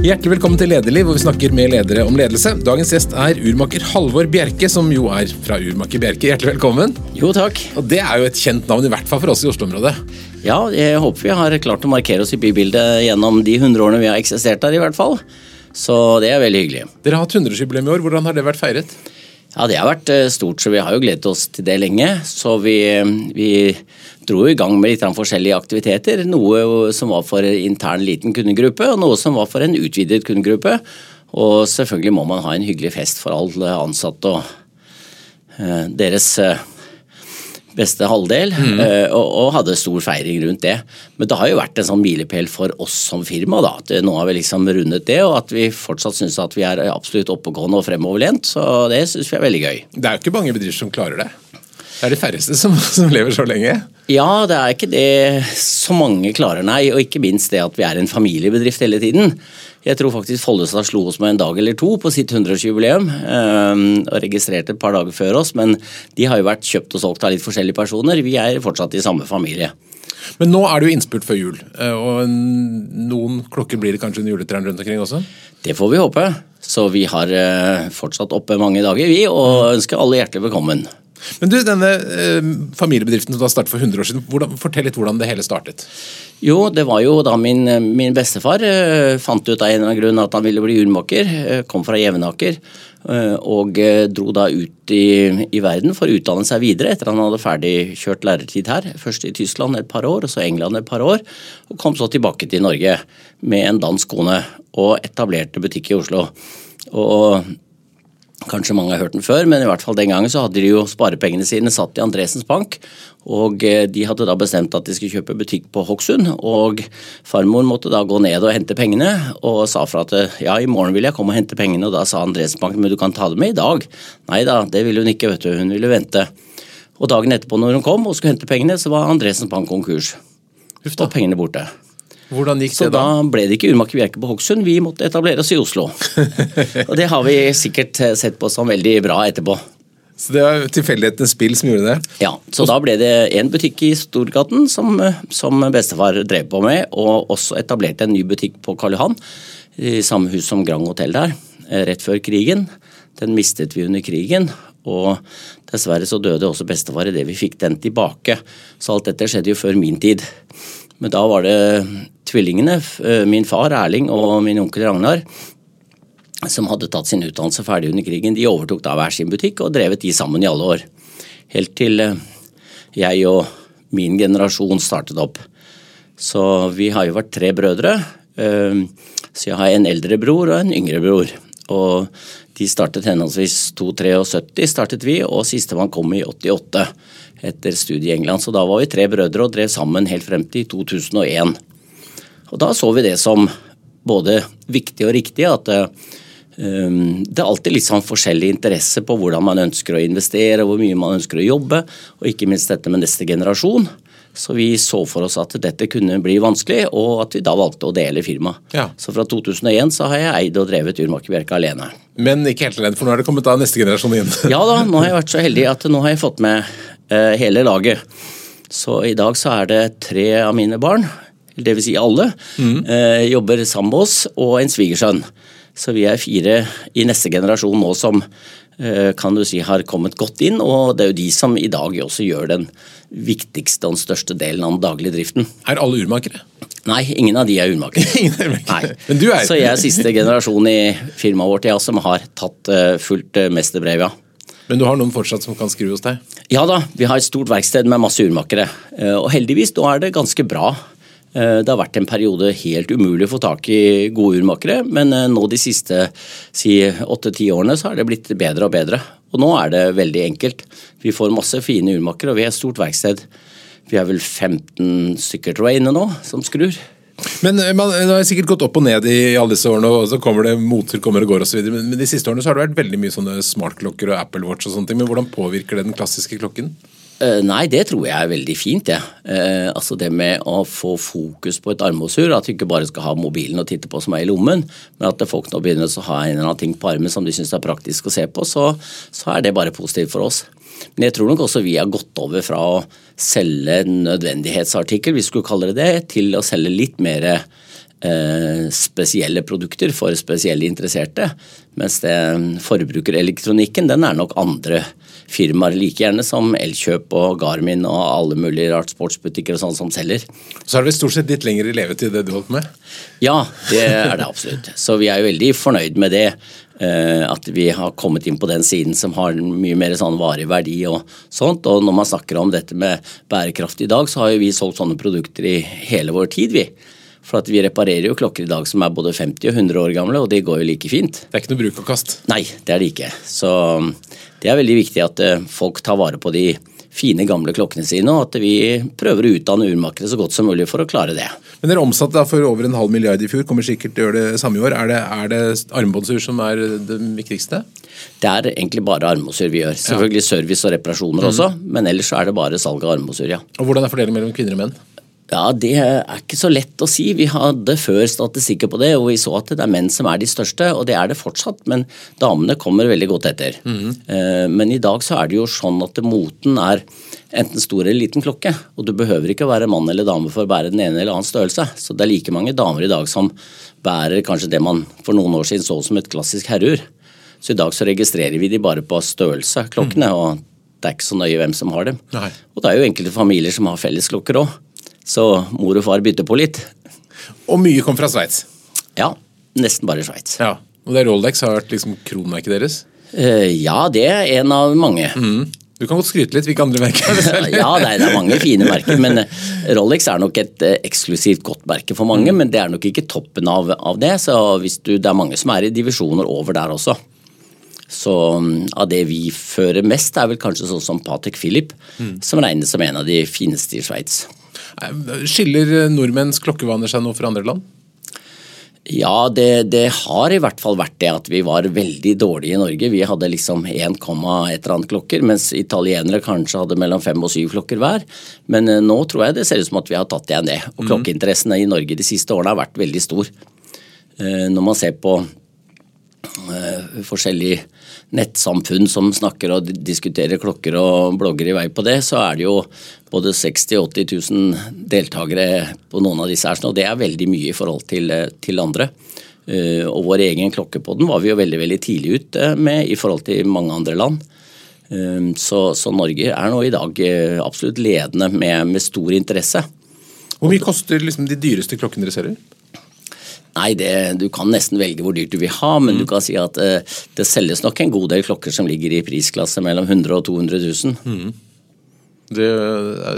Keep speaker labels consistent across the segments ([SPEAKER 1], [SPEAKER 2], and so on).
[SPEAKER 1] Hjertelig velkommen til Lederliv, hvor vi snakker med ledere om ledelse. Dagens gjest er urmaker Halvor Bjerke, som jo er fra Urmaker Bjerke. Hjertelig velkommen.
[SPEAKER 2] Jo, takk.
[SPEAKER 1] Og Det er jo et kjent navn, i hvert fall for oss i Oslo-området.
[SPEAKER 2] Ja, jeg håper vi har klart å markere oss i bybildet gjennom de hundre årene vi har eksistert der, i hvert fall. Så det er veldig hyggelig.
[SPEAKER 1] Dere har hatt 100-årsjubileum i år. Hvordan har det vært feiret?
[SPEAKER 2] Ja, det har vært eh, stort, så vi har jo gledet oss til det lenge. Så vi, vi dro i gang med litt forskjellige aktiviteter. Noe som var for intern liten kundegruppe, og noe som var for en utvidet kundegruppe. Og selvfølgelig må man ha en hyggelig fest for alle ansatte og uh, deres uh, beste halvdel, mm. og, og, hadde stor feiring rundt det. Men det har jo vært en sånn milepæl for oss som firma, da, at nå har vi liksom rundet det, og at vi fortsatt syns at vi er absolutt oppegående og fremoverlent. Så det syns vi er veldig gøy.
[SPEAKER 1] Det er jo ikke mange bedrifter som klarer det? Det er de færreste som, som, lever så lenge?
[SPEAKER 2] Ja, det er ikke det så mange klarer, nei. Og ikke minst det at vi er en familiebedrift hele tiden. Jeg tror faktisk Follestad slo oss med en dag eller to på sitt 100-årsjubileum. Um, og registrerte et par dager før oss, men de har jo vært kjøpt og solgt av litt forskjellige personer. Vi er fortsatt i samme familie.
[SPEAKER 1] Men nå er det jo innspurt før jul, eh, og noen klokker blir det kanskje en juletrærne rundt omkring også?
[SPEAKER 2] Det får vi håpe. Så vi har eh, fortsatt oppe mange dager, vi, og ønsker alle hjertelig velkommen.
[SPEAKER 1] Men du, denne eh, familiebedriften som da startet for 100 år siden, hvordan, fortell litt hvordan det hele startet.
[SPEAKER 2] Jo, det var jo da min, min bestefar eh, fant ut av en eller annen grunn at han ville bli urmaker. Eh, kom fra Jevnaker eh, og eh, dro da ut i, i, verden for å utdanne seg videre etter han hadde ferdigkjørt lærertid her. Først i Tyskland et par år, og så England et par år. Og kom så tilbake til Norge med en dansk kone og etablerte butikk i Oslo. Og Kanskje mange har hørt den før, men i hvert fall den gangen så hadde de jo sparepengene sine satt i Andresens Bank. Og eh, de hadde da bestemt at de skulle kjøpe butikk på Hokksund. Og farmor måtte da gå ned og hente pengene, og sa fra at ja, i morgen vil jeg komme og hente pengene. Og da sa Andresens Bank men du kan ta det med i dag. Nei da, det ville hun ikke, vet du. Hun ville vente. Og dagen etterpå når hun kom og skulle hente pengene, så var Andresens Bank konkurs. Og pengene borte.
[SPEAKER 1] Hvordan gikk
[SPEAKER 2] så
[SPEAKER 1] det da?
[SPEAKER 2] Så da ble det ikke Urmaker Bjerke på Hokksund, vi måtte etablere oss i Oslo. og det har vi sikkert sett på som veldig bra etterpå.
[SPEAKER 1] Så det var tilfeldighetenes spill som gjorde det?
[SPEAKER 2] Ja, så da ble det en butikk i Storgaten som, som bestefar drev på med, og også etablerte en ny butikk på Karl Johan, i samme hus som Grand Hotell der, rett før krigen. Den mistet vi under krigen, og dessverre så døde også bestefar idet vi fikk den tilbake. Så alt dette skjedde jo før min tid. Men da var det tvillingene, eh, min far Erling og min onkel Ragnar, som hadde tatt sin utdannelse ferdig under krigen. De overtok da hver sin butikk og drevet de sammen i alle år. Helt til eh, jeg og min generasjon startet opp. Så vi har jo vært tre brødre. Eh, så jeg har en eldre bror og en yngre bror. Og de startet henholdsvis 273 startet vi, og sistemann kom i 88 etter studiet i England. Så da var vi tre brødre og drev sammen helt frem til 2001. Og da så vi det som både viktig og riktig at um, det er alltid litt sånn forskjellig interesse på hvordan man ønsker å investere, hvor mye man ønsker å jobbe, og ikke minst dette med neste generasjon. Så vi så for oss at dette kunne bli vanskelig, og at vi da valgte å dele firmaet.
[SPEAKER 1] Ja.
[SPEAKER 2] Så fra 2001 så har jeg eid og drevet Urmaker Bjerke alene.
[SPEAKER 1] Men ikke helt alene, for nå er det kommet da neste generasjon inn.
[SPEAKER 2] ja da, nå har jeg vært så heldig at nå har jeg fått med eh, hele laget. Så i dag så er det tre av mine barn, dvs. Si alle, mm. eh, jobber sammen med oss, og en svigersønn. Så vi er fire i neste generasjon nå som eh, kan du si har kommet godt inn, og det er jo de som i dag også gjør den viktigste og den største delen av den daglige driften.
[SPEAKER 1] Er alle urmakere?
[SPEAKER 2] Nei, ingen av de er urmakere.
[SPEAKER 1] Men du er...
[SPEAKER 2] Så jeg er siste generasjon i firmaet vårt ja, som har tatt uh, fullt uh, mesterbrev, ja.
[SPEAKER 1] Men du har noen fortsatt som kan skru hos deg?
[SPEAKER 2] Ja da, vi har et stort verksted med masse urmakere. Uh, og heldigvis, nå er det ganske bra. Det har vært en periode helt umulig å få tak i gode urmakere, men nå de siste si, åtte-ti årene så har det blitt bedre og bedre. Og nå er det veldig enkelt. Vi får masse fine urmakere, og vi har et stort verksted. Vi er vel 15 stykker tror jeg inne nå som skrur.
[SPEAKER 1] Men eh, man, Det har sikkert gått opp og ned i alle disse årene, og så kommer det moter kommer og går osv. Men de siste årene så har det vært veldig mye sånne smartklokker og Apple Watch og sånne ting. Men hvordan påvirker det den klassiske klokken?
[SPEAKER 2] Uh, nei, det tror jeg er veldig fint. Ja. Uh, altså Det med å få fokus på et armbåndsur, at du ikke bare skal ha mobilen og titte på som er i lommen, men at folk nå begynner å ha en eller annen ting på armen som de syns er praktisk å se på, så, så er det bare positivt for oss. Men jeg tror nok også vi har gått over fra å selge en nødvendighetsartikkel, vi skulle kalle det det, til å selge litt mer eh, spesielle produkter for spesielle interesserte. Mens det forbrukerelektronikken, den er nok andre firmaer like gjerne som Elkjøp og Garmin og alle mulige rart sportsbutikker og sånn som selger.
[SPEAKER 1] Så er det stort sett litt lengre levetid det du holdt med?
[SPEAKER 2] Ja, det er det absolutt. Så vi er jo veldig fornøyd med det. eh, At vi har kommet inn på den siden som har mye mer sånn varig verdi og sånt. Og når man snakker om dette med bærekraft i dag, så har jo vi solgt sånne produkter i hele vår tid, vi. For vi reparerer jo klokker i dag som er både 50 og 100 år gamle, og de går jo like fint.
[SPEAKER 1] Det er ikke noe bruk og kast?
[SPEAKER 2] Nei, det er det ikke. Så det er veldig viktig at eh, folk tar vare på de fine, gamle klokkene sine, og at vi prøver å utdanne urmakere så godt som mulig for å klare det.
[SPEAKER 1] Men dere omsatte for over en halv milliard i fjor, kommer sikkert til å gjøre det samme i år. Er det, er det armbåndsur som er det viktigste?
[SPEAKER 2] Det er egentlig bare armbåndsur vi gjør. Selvfølgelig service og reparasjoner også, men ellers så er det bare salg av armbåndsur, ja.
[SPEAKER 1] Og hvordan er fordelingen mellom kvinner og menn?
[SPEAKER 2] Ja, Det er ikke så lett å si. Vi hadde før statistikker på det, og vi så at det er menn som er de største, og det er det fortsatt. Men damene kommer veldig godt etter. Eh, Men i dag så er det jo sånn at moten er enten stor eller liten klokke. Og du behøver ikke være mann eller dame for å bære den ene eller annen størrelse. Så det er like mange damer i dag som bærer kanskje det man for noen år siden så som et klassisk herreur. Så i dag så registrerer vi de bare på størrelse, klokkene, og det er ikke så nøye hvem som har dem.
[SPEAKER 1] Nei.
[SPEAKER 2] Og det er jo enkelte familier som har fellesklokker òg. Så mor og far bytter på litt.
[SPEAKER 1] Og mye kom fra Sveits.
[SPEAKER 2] Ja, nesten bare Sveits.
[SPEAKER 1] Ja. Og det Rolex har vært liksom kronmerket deres?
[SPEAKER 2] Uh, ja, det er en av mange.
[SPEAKER 1] Du kan godt skryte litt. Hvilke andre merker er det selv?
[SPEAKER 2] ja, det er, det er mange fine merker, men eh, Rolex er nok et eh, eksklusivt godt merke for mange. Men det er nok ikke toppen av, av det, så hvis du, det er mange som er i divisjoner over der også. Så mm, av det vi fører mest, er vel kanskje sånn som Patek Philippe, som regnes som en av de fineste i Sveits.
[SPEAKER 1] Skiller nordmenns klokkevaner seg nå fra andre land?
[SPEAKER 2] Ja, det, det har i hvert fall vært det at vi var veldig dårlige i Norge. Vi hadde liksom 1, et eller annet klokker, mens italienere kanskje hadde mellom fem og syv klokker hver. Men eh, nå tror jeg det ser ut som at vi har tatt igjen det. Og klokkeinteressen i Norge de siste årene har vært veldig stor. Eh, Når man ser på eh, forskjellige nettsamfunn som snakker og diskuterer klokker og blogger i vei på det, så er det jo både 60 000-80 000 deltakere på noen av disse her, og det er veldig mye i forhold til, eh, til andre. Eh, Og vår egen klokke på den var vi jo veldig veldig tidlig ute med i forhold til mange andre land. Eh, Så, så Norge er nå i dag eh, absolutt ledende med, med stor interesse.
[SPEAKER 1] Hvor mye koster liksom de dyreste klokkene dere selger?
[SPEAKER 2] Nei, det, du kan nesten velge hvor dyrt du vil ha, men du kan si at eh, det selges nok en god del klokker som ligger i prisklasse mellom 100 og 200 000.
[SPEAKER 1] Det,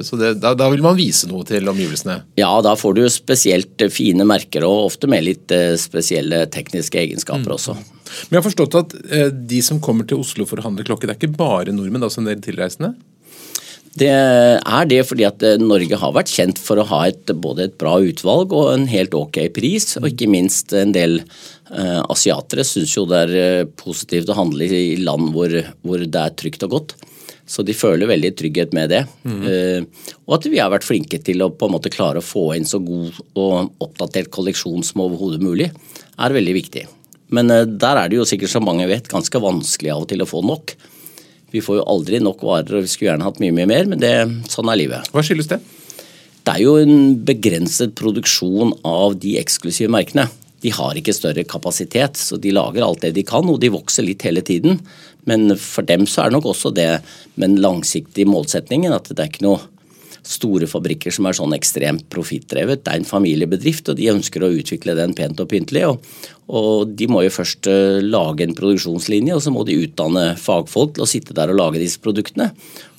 [SPEAKER 1] så det, da, da vil man vise noe til omgivelsene?
[SPEAKER 2] Ja, da får du spesielt eh, fine merker og ofte med litt eh, spesielle tekniske egenskaper også.
[SPEAKER 1] Men jeg har forstått at eh, de som kommer til Oslo for å handle klokke, det er ikke bare nordmenn, det er også en del tilreisende?
[SPEAKER 2] Det er det fordi at eh, Norge har vært kjent for å ha et, både et bra utvalg og en helt ok pris, og ikke minst en del uh, asiatere syns jo det er eh, positivt å handle i land hvor, hvor det er trygt og godt. Så de føler veldig trygghet med det. Eh, og at vi har vært flinke til å på en måte klare å få inn så god og oppdatert kolleksjon som overhodet mulig, er veldig viktig. Men uh, der er det jo sikkert, som mange vet, ganske vanskelig av og til å få nok. Vi får jo aldri nok varer, og vi skulle gjerne hatt mye, mye mer, men det, sånn er livet.
[SPEAKER 1] Hva skyldes det?
[SPEAKER 2] Det er jo en begrenset produksjon av de eksklusive merkene. De har ikke større kapasitet, så de lager alt det de kan, og de vokser litt hele tiden. Men for dem så er det nok også det med den langsiktige målsettingen at det er ikke noe store fabrikker som er sånn ekstremt profittdrevet. Det er en familiebedrift, og de ønsker å utvikle den pent og pyntelig. Og, og de må jo først eh, lage en produksjonslinje, og så må de utdanne fagfolk til å sitte der og lage disse produktene.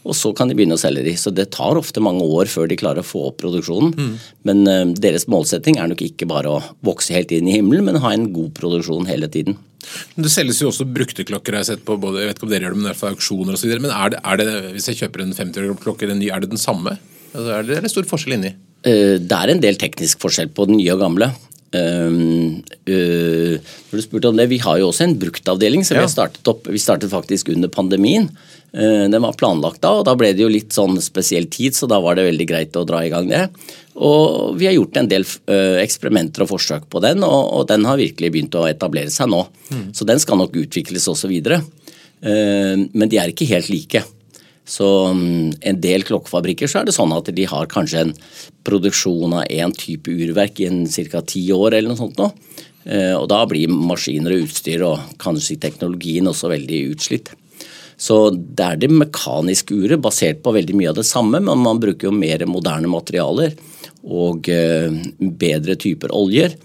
[SPEAKER 2] Og så kan de begynne å selge de. Så det tar ofte mange år før de klarer å få opp produksjonen. Men uh, deres målsetting er nok ikke bare å vokse helt inn i himmelen, men ha en god produksjon hele tiden.
[SPEAKER 1] Det selges jo også brukte klokker, har sett på både, jeg vet ikke om dere gjør det, men i hvert fall auksjoner osv. Men er det, er det, hvis jeg kjøper en 50 år gammel klokke er det den samme? Altså, er det, stor forskjell inni?
[SPEAKER 2] Eh, Det er en del teknisk forskjell på den nye og gamle. Uh, uh, når du spurte om det, Vi har jo også en bruktavdeling som vi
[SPEAKER 1] Ja.
[SPEAKER 2] har startet opp. Vi startet faktisk under pandemien. Uh, Den var planlagt da, og da ble det jo litt sånn spesiell tid, så da var det veldig greit å dra i gang det. Og vi har gjort en del eksperimenter og forsøk på den, og, og den har virkelig begynt å etablere seg nå. Så den skal nok utvikles også videre. Men de er ikke helt like. Så um, en del klokkefabrikker så er det sånn at de har kanskje en produksjon av én type urverk i ca. ti år eller noe sånt nå. Eh, og da blir maskiner og utstyr og kanskje teknologien også veldig utslitt. Så det er det mekaniske uret, basert på veldig mye av det samme, men man bruker jo mer moderne materialer og eh, bedre typer oljer.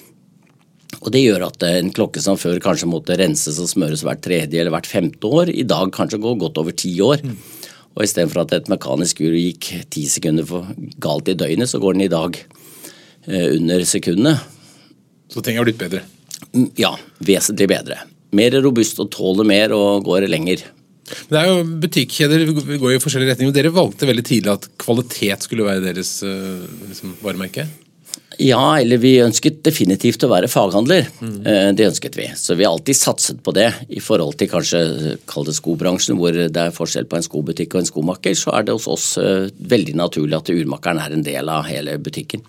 [SPEAKER 2] Og Det gjør at en klokke som før kanskje måtte renses og smøres hvert tredje eller hvert femte år, i dag kanskje går godt over ti år. Mm. Og Istedenfor at et mekanisk ur gikk ti sekunder for galt i døgnet, så går den i dag eh, under sekundene.
[SPEAKER 1] Så ting har blitt bedre?
[SPEAKER 2] Mm, ja, vesentlig bedre. Mer robust og tåler mer og går lenger.
[SPEAKER 1] Men det er jo Butikkjeder går i forskjellige retninger. Dere valgte veldig tidlig at kvalitet skulle være deres uh, liksom, varemerke?
[SPEAKER 2] Ja, eller vi ønsket definitivt å være faghandler. Mm. Det ønsket vi. Så vi har alltid satset på det. I forhold til kanskje kall det skobransjen, hvor det er forskjell på en skobutikk og en skomaker, så er det hos oss eh, veldig naturlig at urmakeren er en del av hele butikken.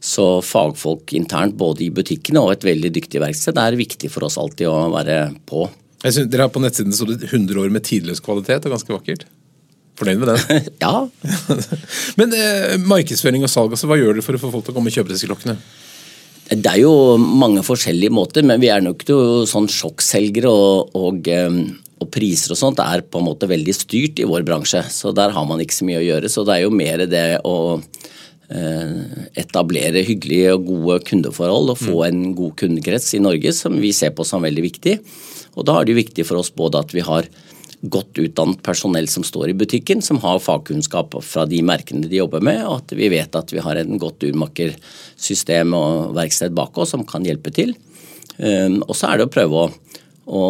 [SPEAKER 2] Så fagfolk internt både i butikkene og et veldig dyktig verksted er viktig for oss alltid å være på.
[SPEAKER 1] Jeg synes, dere har På nettsiden stått 100 år med tidløs kvalitet, og ganske vakkert. Fornøyd med den?
[SPEAKER 2] ja.
[SPEAKER 1] Men eh, markedsføring og salg, altså, hva gjør dere for å få folk til å komme og kjøpe disse klokkene?
[SPEAKER 2] Det er jo mange forskjellige måter, men vi er nok ikke sånn sjokkselgere. Og, og, eh, og, priser og sånt er på en måte veldig styrt i vår bransje, så der har man ikke så mye å gjøre. Så det er jo mer det å eh, etablere hyggelige og gode kundeforhold og få mm. en god kundekrets i Norge som vi ser på som veldig viktig. Og da er det jo viktig for oss både at vi har godt utdannet personell som står i butikken, som har fagkunnskap fra de merkene de jobber med, og at vi vet at vi har en godt urmakersystem og verksted bak oss som kan hjelpe til. Ehm, og så er det å prøve å, å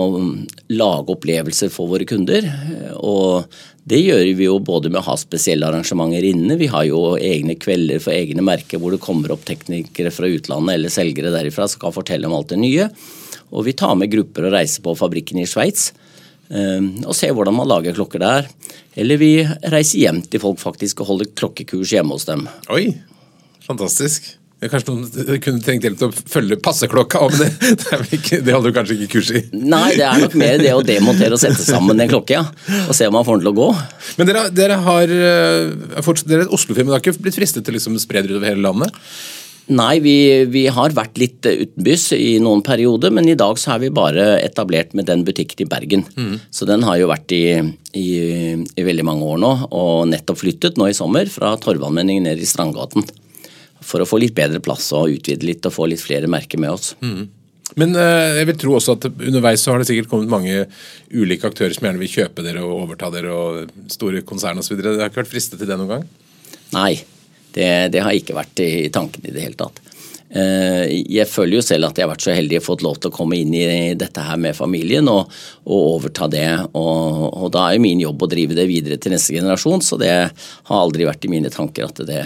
[SPEAKER 2] lage opplevelser for våre kunder. og det gjør vi jo både med å ha spesielle arrangementer inne. Vi har jo egne kvelder for egne merker hvor det kommer opp teknikere fra utlandet eller selgere derifra som kan fortelle om alt det nye. Og vi tar med grupper og reiser på fabrikken i Sveits og se hvordan man lager klokker der. Eller vi reiser hjem til folk faktisk og holder klokkekurs hjemme hos dem.
[SPEAKER 1] Oi, fantastisk. Kanskje noen kunne trengt hjelp til å følge passeklokka, men det, det, ikke, det, holder du kanskje ikke kurs i?
[SPEAKER 2] Nei, det er nok mer det å demontere og sette sammen en klokke, ja. Og se om man får den til å gå.
[SPEAKER 1] Men dere, dere har eh, fortsatt, dere er et Oslo-film, dere har ikke blitt fristet til å liksom spre dere utover hele landet?
[SPEAKER 2] Nei, vi, vi, har vært litt utenbys i noen perioder, men i dag så er vi bare etablert med den butikken i Bergen. Mm. Så den har jo vært i, i, i, veldig mange år nå, og nettopp flyttet nå i sommer fra Torvallmenningen ned i Strandgaten. For å få litt bedre plass og utvide litt og få litt flere merker med oss. Mm.
[SPEAKER 1] Men uh, jeg vil tro også at underveis så har det sikkert kommet mange ulike aktører som gjerne vil kjøpe dere og overta dere, og store konsern osv. Det har ikke vært fristet til det noen gang?
[SPEAKER 2] Nei, det, det har ikke vært i tanken i det hele tatt. Eh, jeg føler jo selv at jeg har vært så heldig å fått lov til å komme inn i dette her med familien og, og overta det. Og, og, da er jo min jobb å drive det videre til neste generasjon, så det har aldri vært i mine tanker at det,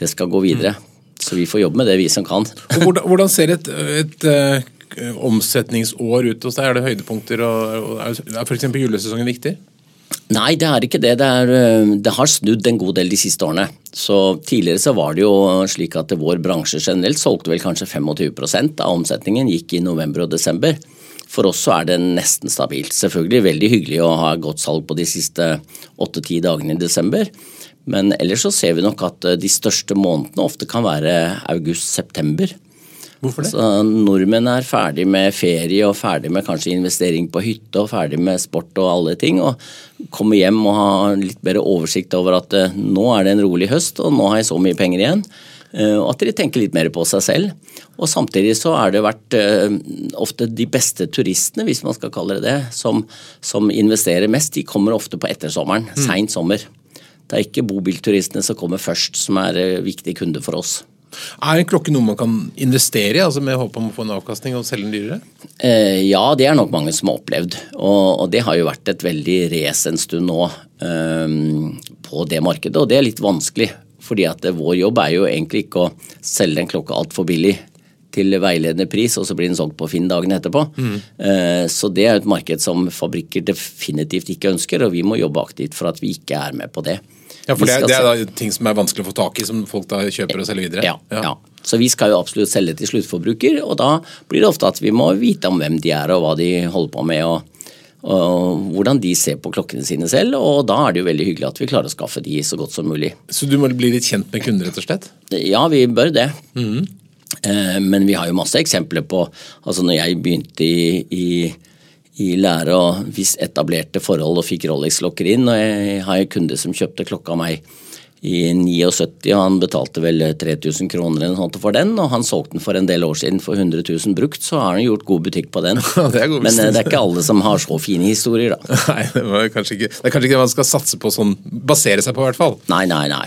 [SPEAKER 2] det skal gå videre. Mm. Så vi får jobbe med det, vi som kan.
[SPEAKER 1] Hvordan, hvordan, ser et, et et, omsetningsår ut hos deg? Er det høydepunkter? og, og Er f.eks. julesesongen viktig?
[SPEAKER 2] Nei, det er ikke det. Det, er, eh, det, har snudd en god del de siste årene. Så Tidligere så var det jo slik at vår bransje generelt solgte vel kanskje 25% av omsetningen gikk i november og desember. For oss så er det nesten stabilt. Selvfølgelig veldig hyggelig å ha godt salg på de siste åtte-ti dagene i desember. Men ellers så ser vi nok at de største månedene ofte kan være august-september.
[SPEAKER 1] Hvorfor det?
[SPEAKER 2] Altså, Nordmenn er ferdig med ferie og ferdig med kanskje investering på hytte og ferdig med sport og alle ting. og Kommer hjem og har litt bedre oversikt over at uh, nå er det en rolig høst og nå har jeg så mye penger igjen. Uh, og at de tenker litt mer på seg selv. Og samtidig så er det vært uh, ofte de beste turistene, hvis man skal kalle det det, som, som investerer mest. De kommer ofte på ettersommeren, mm. seint sommer. Det er ikke bobilturistene som kommer først som er viktig kunde for oss.
[SPEAKER 1] Er en klokke noe man kan investere i, altså med håp om å få en avkastning og selge den dyrere?
[SPEAKER 2] Eh, ja, det er nok mange som har opplevd. Og, og det har jo vært et veldig race en stund nå eh, på det markedet, og det er litt vanskelig. Fordi at vår jobb er jo egentlig ikke å selge en klokke altfor billig til veiledende pris, og så blir den solgt på Finn dagen etterpå. Mm. Eh, så det er et marked som fabrikker definitivt ikke ønsker, og vi må jobbe aktivt for at vi ikke er med på det.
[SPEAKER 1] Ja, for det, det, er da ting som er vanskelig å få tak i, som folk da kjøper og selger videre?
[SPEAKER 2] Ja, ja. ja. Så vi skal jo absolutt selge til sluttforbruker, og da blir det ofte at vi må vite om hvem de er og hva de holder på med. og og hvordan de ser på klokkene sine selv. Og da er det jo veldig hyggelig at vi klarer å skaffe de så godt som mulig.
[SPEAKER 1] Så du må bli litt kjent med kunder, rett og slett?
[SPEAKER 2] Ja, vi bør det. Mm. Men vi har jo masse eksempler på altså Når jeg begynte i, i, i lære og visst etablerte forhold og fikk Rolex-klokker inn, og jeg har en kunde som kjøpte klokka av meg i 79, og han betalte vel 3000 kroner eller noe for den, og han solgte den for en del år siden for 100 000 brukt, så har han gjort god butikk på den.
[SPEAKER 1] Ja, det
[SPEAKER 2] Men eh, det er ikke alle som har så fine historier,
[SPEAKER 1] da. Nei, det, kanskje ikke, det er kanskje ikke det man skal satse på sånn, basere seg på, i hvert fall.
[SPEAKER 2] Nei, nei, nei.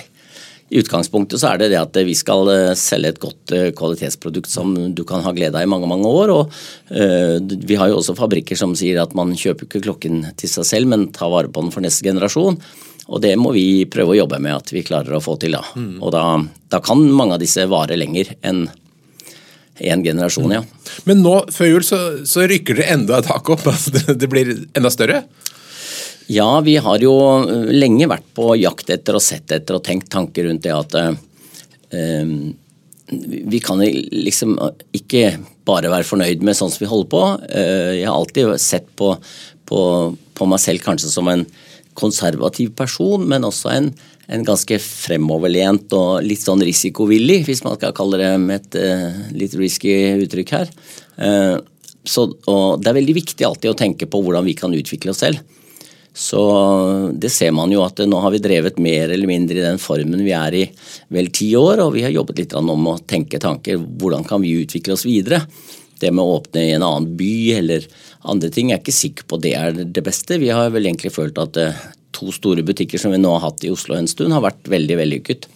[SPEAKER 2] I utgangspunktet så er det det at vi skal eh, selge et godt eh, kvalitetsprodukt som du kan ha glede av i mange mange år. og uh, Vi har jo også fabrikker som sier at man kjøper ikke klokken til seg selv, men tar vare på den for neste generasjon. Og det må vi prøve å jobbe med at vi klarer å få til. Da. Mm. Og da, da, kan mange av disse vare lenger enn én generasjon, ja.
[SPEAKER 1] Men nå før jul så, så rykker det enda et hakk opp? Altså det blir enda større?
[SPEAKER 2] Ja, vi har jo lenge vært på jakt etter og sett etter og tenkt tanker rundt det at uh, vi kan liksom ikke bare være fornøyd med sånn som vi holder på. Uh, jeg har alltid sett på, på, på meg selv kanskje som en konservativ person, men også en, en ganske fremoverlent og litt sånn risikovillig, hvis man skal kalle det med et uh, litt risky uttrykk her. Så, det er veldig viktig alltid å tenke på hvordan vi kan utvikle oss selv. Så det ser man jo at nå har vi drevet mer eller mindre i den formen vi er i vel ti år, og vi har jobbet litt om å tenke tanker. Hvordan kan vi utvikle oss videre? Det med å åpne i en annen by eller andre ting, jeg er ikke sikker på det er det beste. Vi har vel egentlig følt at eh, to store butikker som vi nå har hatt i Oslo en stund, har vært veldig vellykket.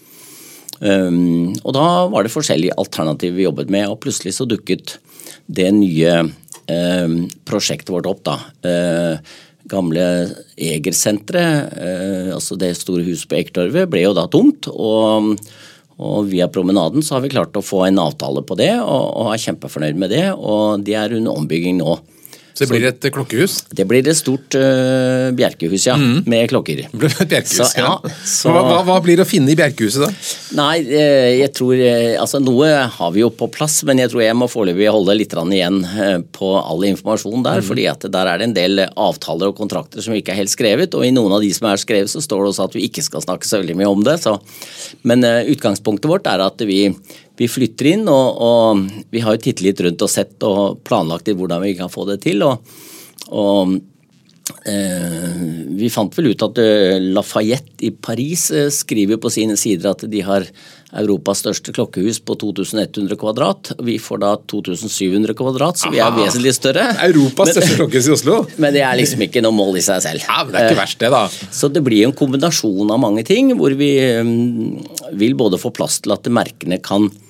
[SPEAKER 2] Um, og da var det forskjellige alternativer vi jobbet med, og plutselig så dukket det nye um, prosjektet vårt opp, da. Uh, gamle Eger-senteret, eh, altså det store huset på Ekertorvet, ble jo da tomt. og og via promenaden så har vi klart å få en avtale på det, og, og er kjempefornøyd med det. Og de er under ombygging nå.
[SPEAKER 1] Så det blir et klokkehus?
[SPEAKER 2] Det blir et stort uh, bjerkehus, ja. Mm. Med klokker.
[SPEAKER 1] Det blir et bjerkehus, så, ja. Så, hva, hva, hva, blir det å finne i bjerkehuset, da?
[SPEAKER 2] Nei, eh, jeg tror eh, Altså, noe har vi jo på plass, men jeg tror jeg må foreløpig holde litt igjen på all informasjon der. Mm. fordi at der er det en del avtaler og kontrakter som ikke er helt skrevet. Og i noen av de som er skrevet, så står det også at vi ikke skal snakke så veldig mye om det. Så. Men utgangspunktet vårt er at vi vi flytter inn, og, og, vi har jo tittet litt rundt og sett og planlagt i hvordan vi kan få det til. og, og eh, vi fant vel ut at eh, Lafayette i Paris eh, skriver på sine sider at de har Europas største klokkehus på 2100 kvadrat. Vi får da 2700 kvadrat, så vi er vesentlig større.
[SPEAKER 1] Europas største klokkehus i Oslo?
[SPEAKER 2] Men det er liksom ikke noe mål i seg selv.
[SPEAKER 1] Ja, men Det er ikke verst det, da.
[SPEAKER 2] Så det blir en kombinasjon av mange ting, hvor vi vil både få plass til at merkene kan Eh,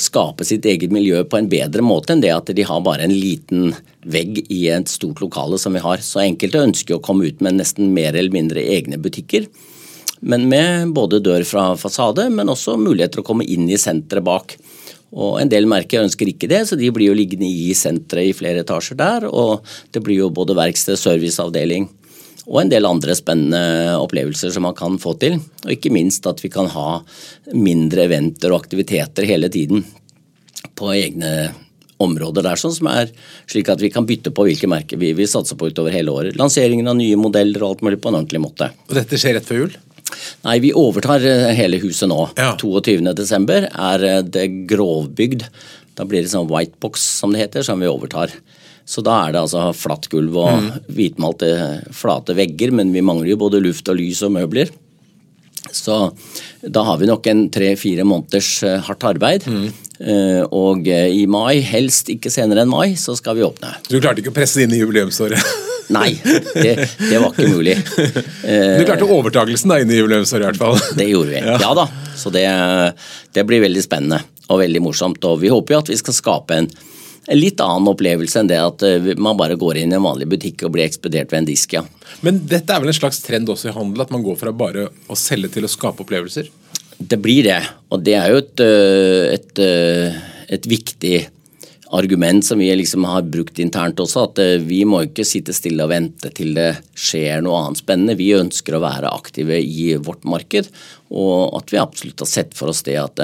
[SPEAKER 2] skape sitt eget miljø på en bedre måte enn det at de har bare en liten vegg i et stort lokale som vi har. Så enkelte ønsker å komme ut med nesten mer eller mindre egne butikker. Men med både dør fra fasade, men også muligheter å komme inn i senteret bak. Og En del merker ønsker ikke det, så de blir jo liggende i senteret i flere etasjer der. Og det blir jo både verksted, serviceavdeling og en del andre spennende opplevelser som man kan få til. Og ikke minst at vi kan ha mindre eventer og aktiviteter hele tiden på egne områder der, sånn som er slik at vi kan bytte på hvilke merker vi vil satse på utover hele året. Lanseringen av nye modeller og alt mulig på en ordentlig måte.
[SPEAKER 1] Og dette skjer rett før jul?
[SPEAKER 2] Nei, vi overtar eh, hele huset nå. Ja. 22.12. er eh, det grovbygd. Da blir det sånn white box, som det heter, som vi overtar. Så da er det altså flatt gulv og mm. hvitmalte flate vegger, men vi mangler jo både luft og lys og møbler. Så da har vi nok en tre-fire måneders eh, hardt arbeid. Mm. Uh, og uh, i mai, helst ikke senere enn mai, så skal vi åpne.
[SPEAKER 1] Du klarte ikke å presse det inn i jubileumsåret?
[SPEAKER 2] Nei, det, det, var ikke mulig.
[SPEAKER 1] Du klarte overtakelsen da inn i jubileumsåret i hvert fall?
[SPEAKER 2] Det gjorde vi, ja, ja da. Så det, det, blir veldig spennende og veldig morsomt. Og vi håper jo at vi skal skape en en litt annen opplevelse enn det at eh, man bare går inn i en vanlig butikk og blir ekspedert ved en disk, ja.
[SPEAKER 1] Men dette er vel en slags trend også i handel, at man går fra bare å selge til å skape opplevelser?
[SPEAKER 2] Det blir det, og det er jo et, eh, et, eh, et viktig argument som vi liksom har brukt internt også, at vi må ikke sitte stille og vente til det skjer noe annet spennende. Vi ønsker å være aktive i vårt marked, og at vi absolutt har sett for oss det at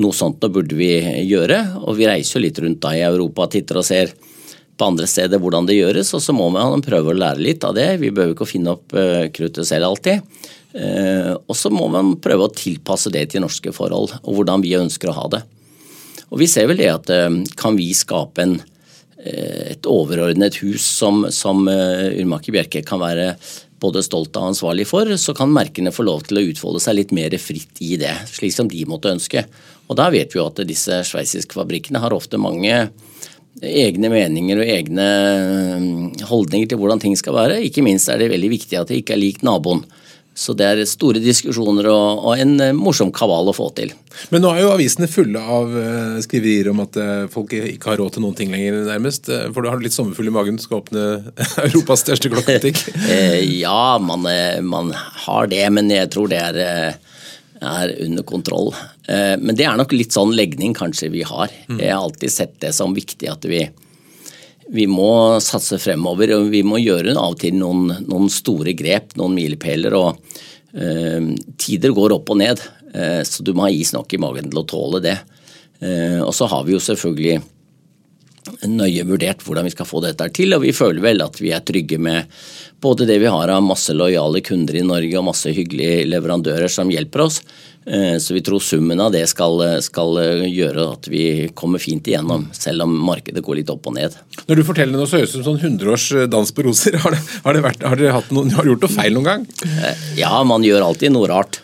[SPEAKER 2] noe sånt da burde vi gjøre. Og vi reiser jo litt rundt da i Europa og titter og ser på andre steder hvordan det gjøres, og så må man prøve å lære litt av det. Vi behøver ikke å finne opp uh, kruttet selv alltid. Og så må man prøve å tilpasse det til norske forhold, og hvordan vi ønsker å ha det. Og vi ser vel det at uh, kan vi skape en, et overordnet hus som, som Urmaker Bjerke kan være både stolt og ansvarlig for, så kan merkene få lov til å utfolde seg litt mer fritt i det, slik som de måtte ønske. Og da vet vi jo at disse sveitsiske fabrikkene har ofte mange egne meninger og egne holdninger til hvordan ting skal være. Ikke minst er det veldig viktig at det ikke er lik naboen. Så det er store diskusjoner og, og, en eh, morsom kabal å få til.
[SPEAKER 1] Men nå er jo avisene fulle av uh, skriverier om at uh, folk ikke har råd til noen ting lenger, nærmest. For du har litt sommerfugl i magen, du skal åpne Europas største klokkebutikk?
[SPEAKER 2] ja, man, man, har det, men jeg tror det er er under kontroll. Eh, men det er nok litt sånn legning kanskje vi har. Mm. Jeg har alltid sett det som viktig at vi, vi må satse fremover. og Vi må gjøre av og til noen, noen store grep, noen milepæler. Og uh, tider går opp og ned, eh, så du må ha is nok i magen til å tåle det. Eh, og så har vi jo selvfølgelig nøye vurdert hvordan vi skal få dette til, og vi føler vel at vi er trygge med både det vi har av masse lojale kunder i Norge og masse hyggelige leverandører som hjelper oss. Eh, så vi tror summen av det skal, skal, gjøre at vi kommer fint igjennom, selv om markedet går litt opp og ned.
[SPEAKER 1] Når du forteller noe så høres det ut som sånn 100 års eh, dans på roser. Har, det, har, det vært, har, dere noen, har du gjort noe feil noen gang?
[SPEAKER 2] Eh, ja, man gjør alltid noe rart.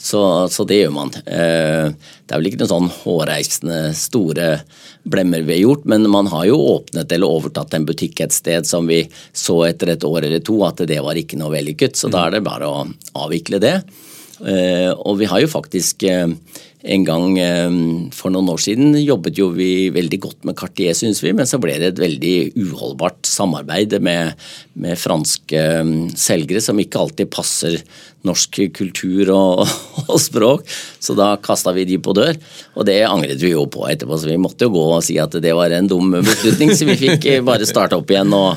[SPEAKER 2] Så, så, det gjør man. Det er vel ikke noen sånn hårreisende store blemmer vi har gjort, men man har jo åpnet eller overtatt en butikk et sted som vi så etter et år eller to at det var ikke noe vellykket. Så da er det bare å avvikle det. Eh, og vi har jo faktisk eh, en gang eh, for noen år siden jobbet jo vi veldig godt med Cartier, syns vi, men så ble det et veldig uholdbart samarbeid med, med franske selgere som ikke alltid passer norsk kultur og, og språk. Så da kasta vi de på dør, og det angret vi jo på etterpå. Så vi måtte jo gå og si at det var en dum beslutning, så vi fikk bare starte opp igjen. og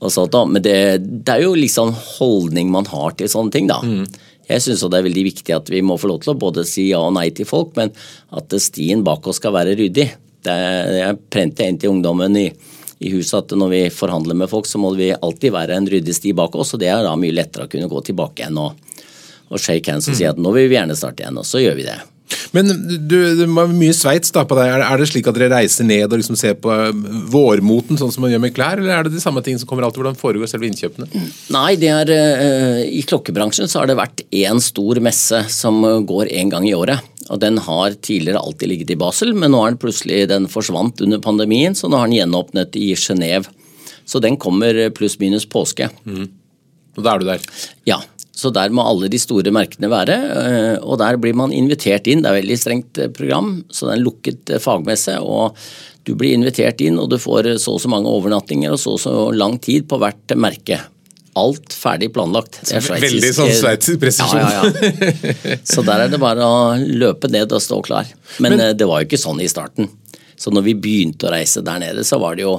[SPEAKER 2] og sånt. Men det, det, er jo liksom holdning man har til sånne ting, da. Mm. Jeg syns det er veldig viktig at vi må få lov til å både si ja og nei til folk, men at stien bak oss skal være ryddig. Det er, jeg prente inn til ungdommen i, i, huset at når vi forhandler med folk, så må vi alltid være en ryddig sti bak oss. og Det er da mye lettere å kunne gå tilbake igjen og, og shake hands og si at nå vil vi gjerne starte igjen. Og så gjør vi det.
[SPEAKER 1] Men du, det var mye Sveits på deg. Er det slik at dere reiser ned og liksom ser på eh, vårmoten, sånn som man gjør med klær, eller er det de samme tingene som kommer alltid? Hvordan foregår selve innkjøpene?
[SPEAKER 2] Nei, det er, uh, i klokkebransjen så har det vært én stor messe som går én gang i året. Og Den har tidligere alltid ligget i Basel, men nå er den plutselig den forsvant under pandemien, så nå har den gjenåpnet i Genéve. Så den kommer pluss-minus påske. Mm.
[SPEAKER 1] Og da er du der?
[SPEAKER 2] Ja. Så der må alle de store merkene være, eh, og der blir man invitert inn. Det er et veldig strengt eh, program, så det er en lukket eh, fagmesse. og Du blir invitert inn, og du får så og så mange overnattinger og så og så lang tid på hvert merke. Alt ferdig planlagt.
[SPEAKER 1] Det er sveitsisk. Veldig sånn sveitsisk presisjon. Ja, ja,
[SPEAKER 2] ja. Så der er det bare å løpe ned og stå klar. Men, Men det var jo ikke sånn i starten. Så når vi begynte å reise der nede, så var det jo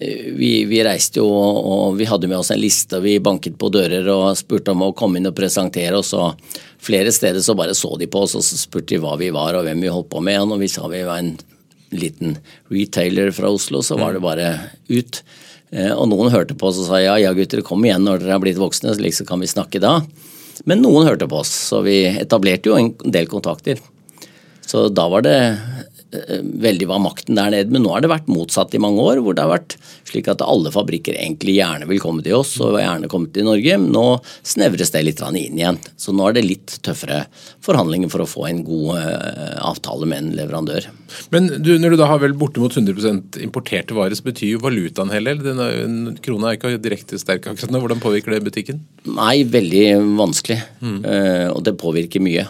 [SPEAKER 2] vi, vi, reiste jo og vi hadde med oss en liste. og Vi banket på dører og spurte om å komme inn og presentere oss. og Flere steder så bare så de på oss og så spurte de hva vi var og hvem vi holdt på med. Og når vi sa vi var en liten retailer fra Oslo, så var det bare ut. Eh, og noen hørte på oss og sa ja, ja gutter, kom igjen når dere er blitt voksne, så kan vi snakke da. Men noen hørte på oss, så vi etablerte jo en del kontakter. Så da var det Eh, veldig var makten der nede. Men nå har det vært motsatt i mange år, hvor det har vært slik at alle fabrikker egentlig gjerne vil komme til oss og gjerne komme til Norge. Men Nå snevres det litt inn igjen. Så nå er det litt tøffere forhandlinger for å få en god eh, avtale med en leverandør.
[SPEAKER 1] Men du, når du da har vel bortimot 100 importerte varer, så betyr jo valutaen heller. Denne krona er ikke direkte sterk akkurat nå. Hvordan påvirker det butikken?
[SPEAKER 2] Nei, veldig vanskelig. Mm. Og det påvirker mye.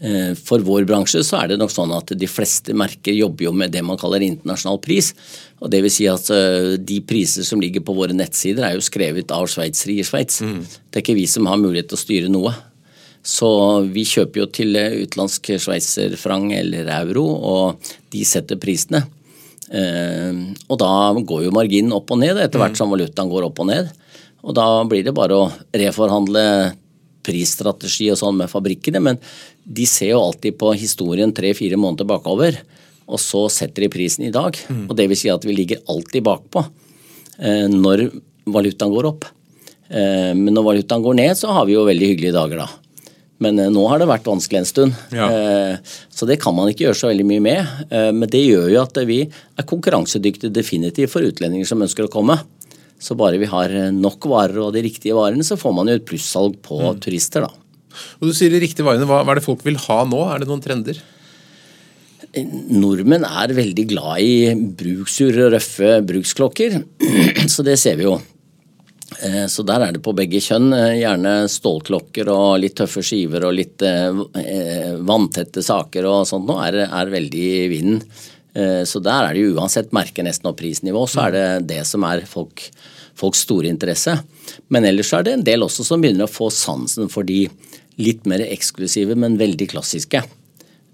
[SPEAKER 2] Eh, for vår bransje så er det nok sånn at de fleste merker jobber jo med det man kaller internasjonal pris. og det vil si at eh, De priser som ligger på våre nettsider er jo skrevet av sveitsere i Sveits. Mm. Det er ikke vi som har mulighet til å styre noe. Så vi kjøper jo til utenlandsk sveitserfrang eller euro, og de setter prisene. Eh, og da går jo marginen opp og ned etter hvert mm. som valutaen går opp og ned. Og da blir det bare å reforhandle prisstrategi og sånn med fabrikkene, men de ser jo alltid på historien tre-fire måneder bakover. og så setter de prisen i dag. Mm. Og det vil si at vi ligger alltid bakpå eh, når valutaen går opp. Eh, men når valutaen går ned, så har vi jo veldig hyggelige dager da. Men eh, nå har det vært vanskelig en stund. Ja. Eh, så det kan man ikke gjøre så veldig mye med. Eh, men det gjør jo at vi er konkurransedyktige definitivt for utlendinger som ønsker å komme. Så bare vi har nok varer og de riktige varene, så får man jo et plussalg på mm. turister, da.
[SPEAKER 1] Og Du sier de riktige varene. Hva, hva er det folk vil ha nå? Er det noen trender?
[SPEAKER 2] Nordmenn er veldig glad i bruksure, røffe bruksklokker, så det ser vi jo. Eh, så der er det på begge kjønn. Eh, gjerne stålklokker og litt tøffe skiver og litt eh, vanntette saker og sånt nå er, er veldig i vinden. Så der er det jo uansett merke nesten og prisnivå, så er det det som er folk, folks store interesse. Men ellers er det en del også som begynner å få sansen for de litt mer eksklusive, men veldig klassiske.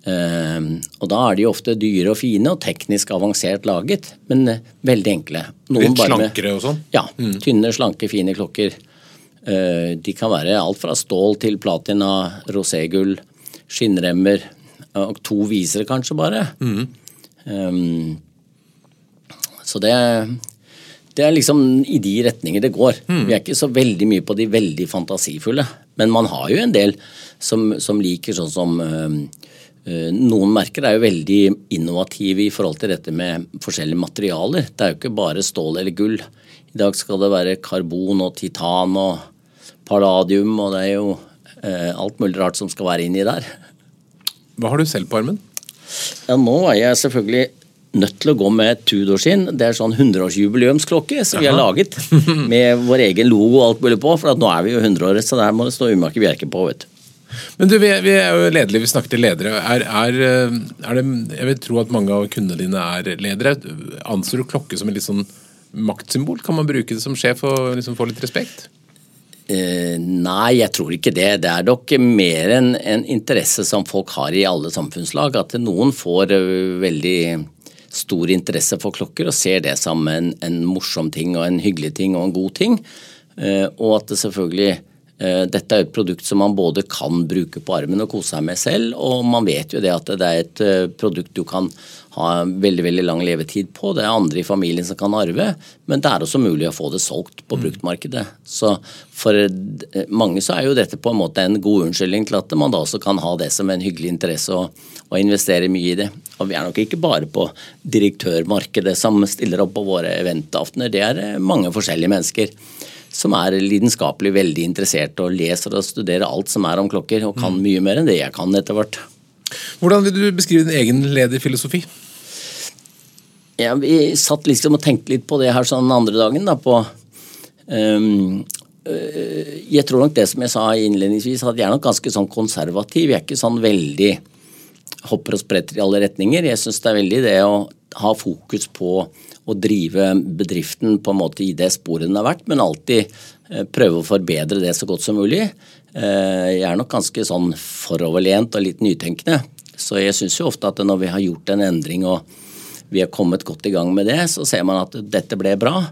[SPEAKER 2] Ehm, og da er de ofte dyre og fine og teknisk avansert laget, men eh, veldig enkle.
[SPEAKER 1] Noen Litt slankere og sånn?
[SPEAKER 2] Ja. Mm. Tynne, slanke, fine klokker. Eh, de kan være alt fra stål til platina, roségull, skinnremmer. Og to visere kanskje bare. Mm. Um, så det, det er liksom i de retninger det går. Mm. Vi er ikke så veldig mye på de veldig fantasifulle. Men man har jo en del som, som liker sånn som øh, øh, noen merker er jo veldig innovative i forhold til dette med forskjellige materialer. Det er jo ikke bare stål eller gull. I dag skal det være karbon og titan og palladium, og det er jo øh, alt mulig rart som skal være inni der.
[SPEAKER 1] Hva har du selv på armen?
[SPEAKER 2] Ja, Nå er jeg selvfølgelig nødt til å gå med Tudor-skinn. Det er sånn 100-årsjubileumsklokke som Aha. vi har laget. Med vår egen logo og alt mulig på, for nå er vi jo 100 år, så der må det stå Umaker Bjerke på. vet du.
[SPEAKER 1] Men du, vi, vi er jo ledere, vi snakker til ledere. Er, er, er, det, jeg vil tro at mange av kundene dine er ledere. Anser du klokke som en litt sånn maktsymbol? Kan man bruke det som sjef og liksom få litt respekt?
[SPEAKER 2] Uh, nei, jeg tror ikke det. Det er nok mer en, en, interesse som folk har i alle samfunnslag. At noen får uh, veldig stor interesse for klokker og ser det som en, en morsom ting og en hyggelig ting og en god ting. Uh, og at det selvfølgelig Eh, dette er et produkt som man både kan bruke på armen og kose seg med selv, og man vet jo det at det er et eh, produkt du kan ha veldig veldig lang levetid på. Det er andre i familien som kan arve, men det er også mulig å få det solgt på mm. bruktmarkedet. Så for eh, mange så er jo dette på en måte en god unnskyldning til at man da også kan ha det som en hyggelig interesse og, og investere mye i det. Og vi er nok ikke bare på direktørmarkedet som stiller opp på våre eventaftener, det er mange forskjellige mennesker som er lidenskapelig veldig interessert og leser og studerer alt som er om klokker, og kan mm. mye mer enn det jeg kan etter hvert.
[SPEAKER 1] Hvordan vil du beskrive din egen lederfilosofi?
[SPEAKER 2] Ja, vi satt liksom og tenkte litt på det her sånn andre dagen. da på um, Jeg tror nok det som jeg sa innledningsvis, at jeg er nok ganske sånn konservativ. Jeg er ikke sånn veldig hopper og spretter i alle retninger. Jeg syns det er veldig det å ha fokus på å drive bedriften på en måte i det sporet den har vært, men alltid eh, prøve å forbedre det så godt som mulig. Eh, jeg er nok ganske sånn foroverlent og litt nytenkende. Så jeg syns jo ofte at når vi har gjort en endring og vi har kommet godt i gang med det, så ser man at dette ble bra.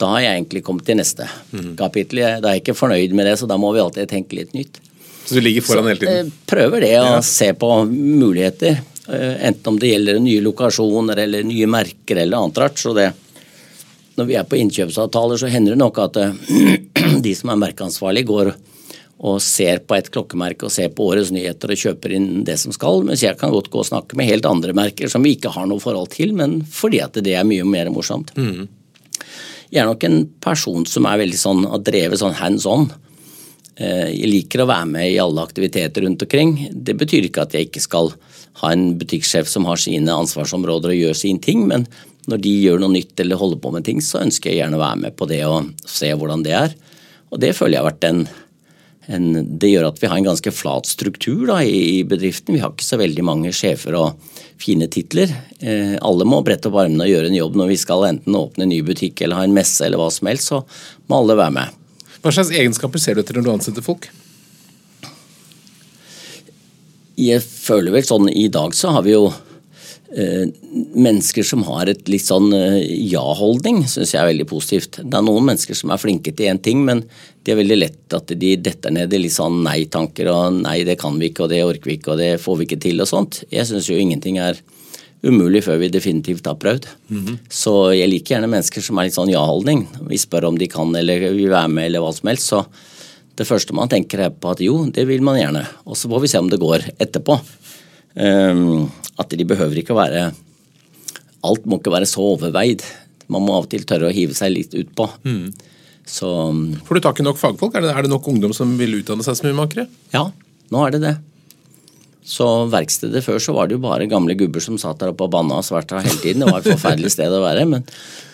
[SPEAKER 2] Da har jeg egentlig kommet til neste mm. kapittel. Da er jeg ikke fornøyd med det, så da må vi alltid tenke litt nytt.
[SPEAKER 1] Så du ligger foran så, hele tiden?
[SPEAKER 2] Eh, prøver det, å ja. se på muligheter. Eh, enten om det gjelder nye lokasjoner eller nye merker eller annet rart. Så det, når vi er på innkjøpsavtaler, så hender det nok at eh, de som er merkeansvarlige, går og ser på et klokkemerke og ser på årets nyheter og kjøper inn det som skal, mens jeg kan godt gå og snakke med helt andre merker som vi ikke har noe forhold til, men fordi at det er mye mer morsomt. Mm. Jeg er nok en person som er veldig sånn, har drevet sånn hands on. Eh, jeg liker å være med i alle aktiviteter rundt omkring. Det betyr ikke at jeg ikke skal ha en butikksjef som har sine ansvarsområder og gjør sin ting, men når de gjør noe nytt eller holder på med ting, så ønsker jeg gjerne å være med på det og se hvordan det er. Og det føler jeg har vært en, en Det gjør at vi har en ganske flat struktur da, i bedriften. Vi har ikke så veldig mange sjefer og fine titler. Eh, alle må brette opp armene og gjøre en jobb når vi skal enten åpne en ny butikk eller ha en messe eller hva som helst, så må alle være med.
[SPEAKER 1] Hva slags egenskaper ser du etter når du ansetter folk?
[SPEAKER 2] Jeg føler vel sånn I dag så har vi jo eh, mennesker som har et litt sånn eh, ja-holdning, syns jeg er veldig positivt. Det er noen mennesker som er flinke til én ting, men det er veldig lett at de detter ned i litt sånn nei-tanker og nei, det kan vi ikke, og det orker vi ikke, og det får vi ikke til og sånt. Jeg syns jo ingenting er umulig før vi definitivt har prøvd. Så jeg liker gjerne mennesker som er litt sånn ja-holdning. Vi spør om de kan eller vil være med eller hva som helst. Så det første man tenker er på at jo, det vil man gjerne. Og så får vi se om det går etterpå. Um, at de behøver ikke å være Alt må ikke være så overveid. Man må av og til tørre å hive seg litt utpå. Mm. Så
[SPEAKER 1] Får du tak i nok fagfolk? Er det, er det nok ungdom som vil utdanne seg som urmakere?
[SPEAKER 2] Ja, nå er det det. Så verkstedet før så var det jo bare gamle gubber som satt der oppe og banna og sverta hele tiden. Det var et forferdelig sted å være. Men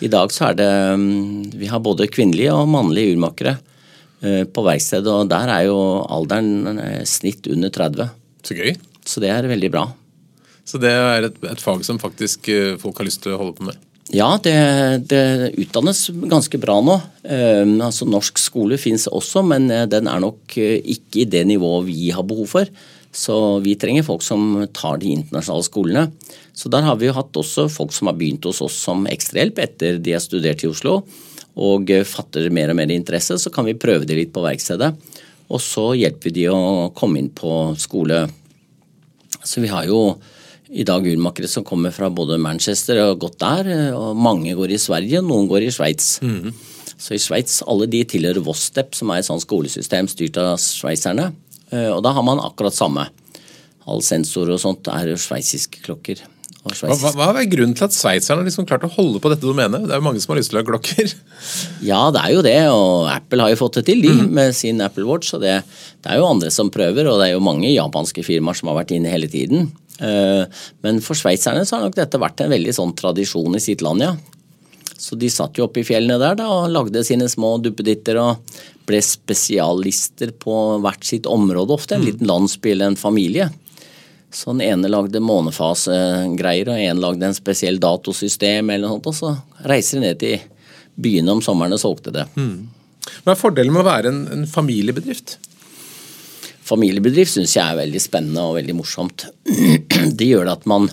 [SPEAKER 2] i dag så er det mm, Vi har både kvinnelige og mannlige urmakere på verkstedet, og der er jo alderen eh, snitt under 30.
[SPEAKER 1] Så gøy.
[SPEAKER 2] Så det er veldig bra.
[SPEAKER 1] Så det er et, et fag som faktisk eh, folk har lyst til å holde på med?
[SPEAKER 2] Ja, det, det utdannes ganske bra nå. Eh, altså Norsk skole finnes også, men den er nok ikke i det nivået vi har behov for. Så vi trenger folk som tar de internasjonale skolene. Så der har vi jo hatt også folk som har begynt hos oss som ekstrahjelp etter de har studert i Oslo. Og fatter mer og mer interesse, så kan vi prøve det litt på verkstedet. Og så hjelper vi de å komme inn på skole. Så vi har jo i dag urmakere som kommer fra både Manchester og godt der. og Mange går i Sverige, noen går i Sveits. Mm. Så i Sveits, alle de tilhører Vostep, som er et sånt skolesystem styrt av sveitserne. Eh, og da har man akkurat samme. All sensor og sånt er jo sveitsiske klokker.
[SPEAKER 1] Hva, hva, er grunnen til at sveitserne har liksom klart å holde på dette domenet? Det er jo mange som har lyst til å ha klokker.
[SPEAKER 2] Ja, det er jo det, og Apple har jo fått det til, de, mm. med sin Apple Watch. og det, det, er jo andre som prøver, og det er jo mange japanske firmaer som har vært inne hele tiden. Eh, men for sveitserne så har nok dette vært en veldig sånn tradisjon i sitt land, ja. Så de satt jo oppe i fjellene der da, og lagde sine små duppeditter og ble spesialister på hvert sitt område, ofte. En mm. liten landsby eller en familie. Så den ene lagde månefasegreier, og en lagde en spesiell datosystem, eller noe sånt, og så reiser de ned til byene om sommeren og solgte det. Mm.
[SPEAKER 1] Hva er fordelen med å være en, en familiebedrift?
[SPEAKER 2] Familiebedrift syns jeg er veldig spennende og veldig morsomt. Det gjør at man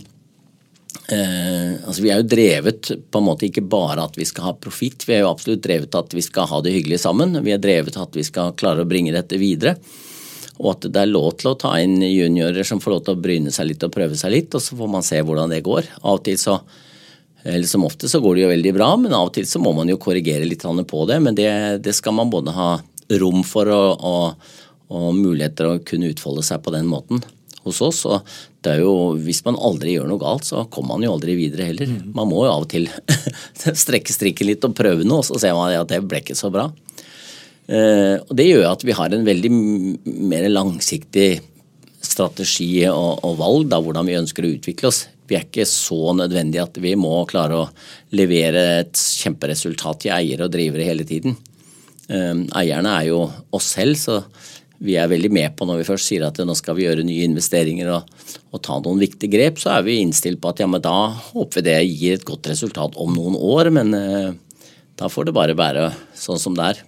[SPEAKER 2] Eh, altså Vi er jo drevet på en måte ikke bare at vi skal ha profitt, vi er jo absolutt drevet at vi skal ha det hyggelig sammen. Vi er drevet at vi skal klare å bringe dette videre. Og at det er lov til å ta inn juniorer som får lov til å bryne seg litt og prøve seg litt, og så får man se hvordan det går. Av og til så eller Som ofte så går det jo veldig bra, men av og til så må man jo korrigere litt på det. Men det, det skal man både ha rom for og, og, og muligheter å kunne utfolde seg på den måten hos oss. Og det er jo, hvis man aldri gjør noe galt, så kommer man jo aldri videre heller. Mm. Man må jo av og til strekke strikken litt og prøve noe, og så ser man at det ble ikke så bra. Eh, og Det gjør at vi har en veldig mer langsiktig strategi og, og valg da, hvordan vi ønsker å utvikle oss. Vi er ikke så nødvendige at vi må klare å levere et kjemperesultat til eiere og drivere hele tiden. Eh, eierne er jo oss selv, så vi er veldig med på når vi først sier at nå skal vi gjøre nye investeringer og, og ta noen viktige grep, så er vi innstilt på at ja, men da håper vi det gir et godt resultat om noen år. Men eh, da får det bare være sånn som det er.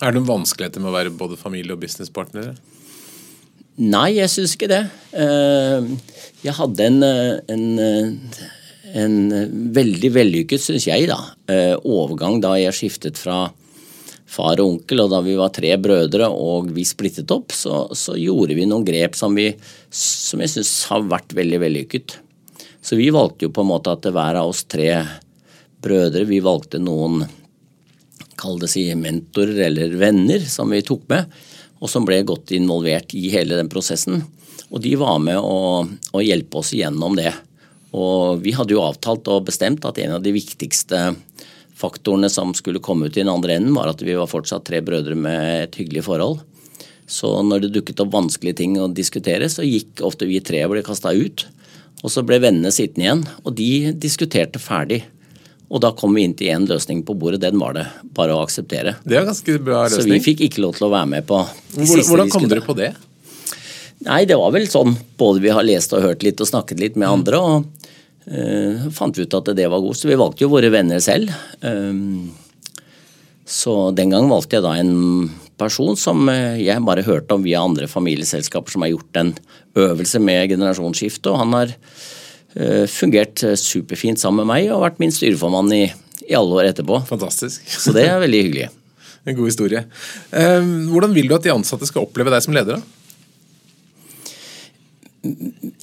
[SPEAKER 1] Er det noen vanskeligheter med å være både familie- og businesspartnere?
[SPEAKER 2] Nei, jeg syns ikke det. Eh, jeg hadde en, en, en veldig vellykket, syns jeg, da, eh, overgang da jeg skiftet fra far og onkel, og da vi var tre brødre og vi splittet opp, så, så gjorde vi noen grep som, vi, som jeg syns har vært veldig vellykket. Så vi valgte jo på en måte at hver av oss tre brødre, vi valgte noen kall det si mentorer eller venner som vi tok med, og som ble godt involvert i hele den prosessen. Og de var med å, å hjelpe oss igjennom det. Og vi hadde jo avtalt og bestemt at en av de viktigste faktorene som skulle komme ut i den andre enden, var at vi var fortsatt tre brødre med et hyggelig forhold. Så når det dukket opp vanskelige ting å diskutere, så gikk ofte vi tre og ble kasta ut. Og så ble vennene sittende igjen, og de diskuterte ferdig. Og da kom vi inn til én løsning på bordet. Den var det bare å akseptere.
[SPEAKER 1] Det er ganske bra løsning.
[SPEAKER 2] Så vi fikk ikke lov til å være med på
[SPEAKER 1] de Hvordan, hvordan kom dere på det?
[SPEAKER 2] Nei, det var vel sånn både vi har lest og hørt litt og snakket litt med mm. andre. og Uh, fant ut at det var god, så vi valgte jo våre venner selv. Um, så den gang valgte jeg da en person som eh, jeg bare hørte om via andre familieselskaper som har gjort en øvelse med generasjonsskifte, og han har fungert superfint sammen med meg og vært min styreformann i, i alle år etterpå.
[SPEAKER 1] Fantastisk.
[SPEAKER 2] Så det er veldig hyggelig.
[SPEAKER 1] en god historie. Uh, hvordan vil du at de ansatte skal oppleve deg som leder? da?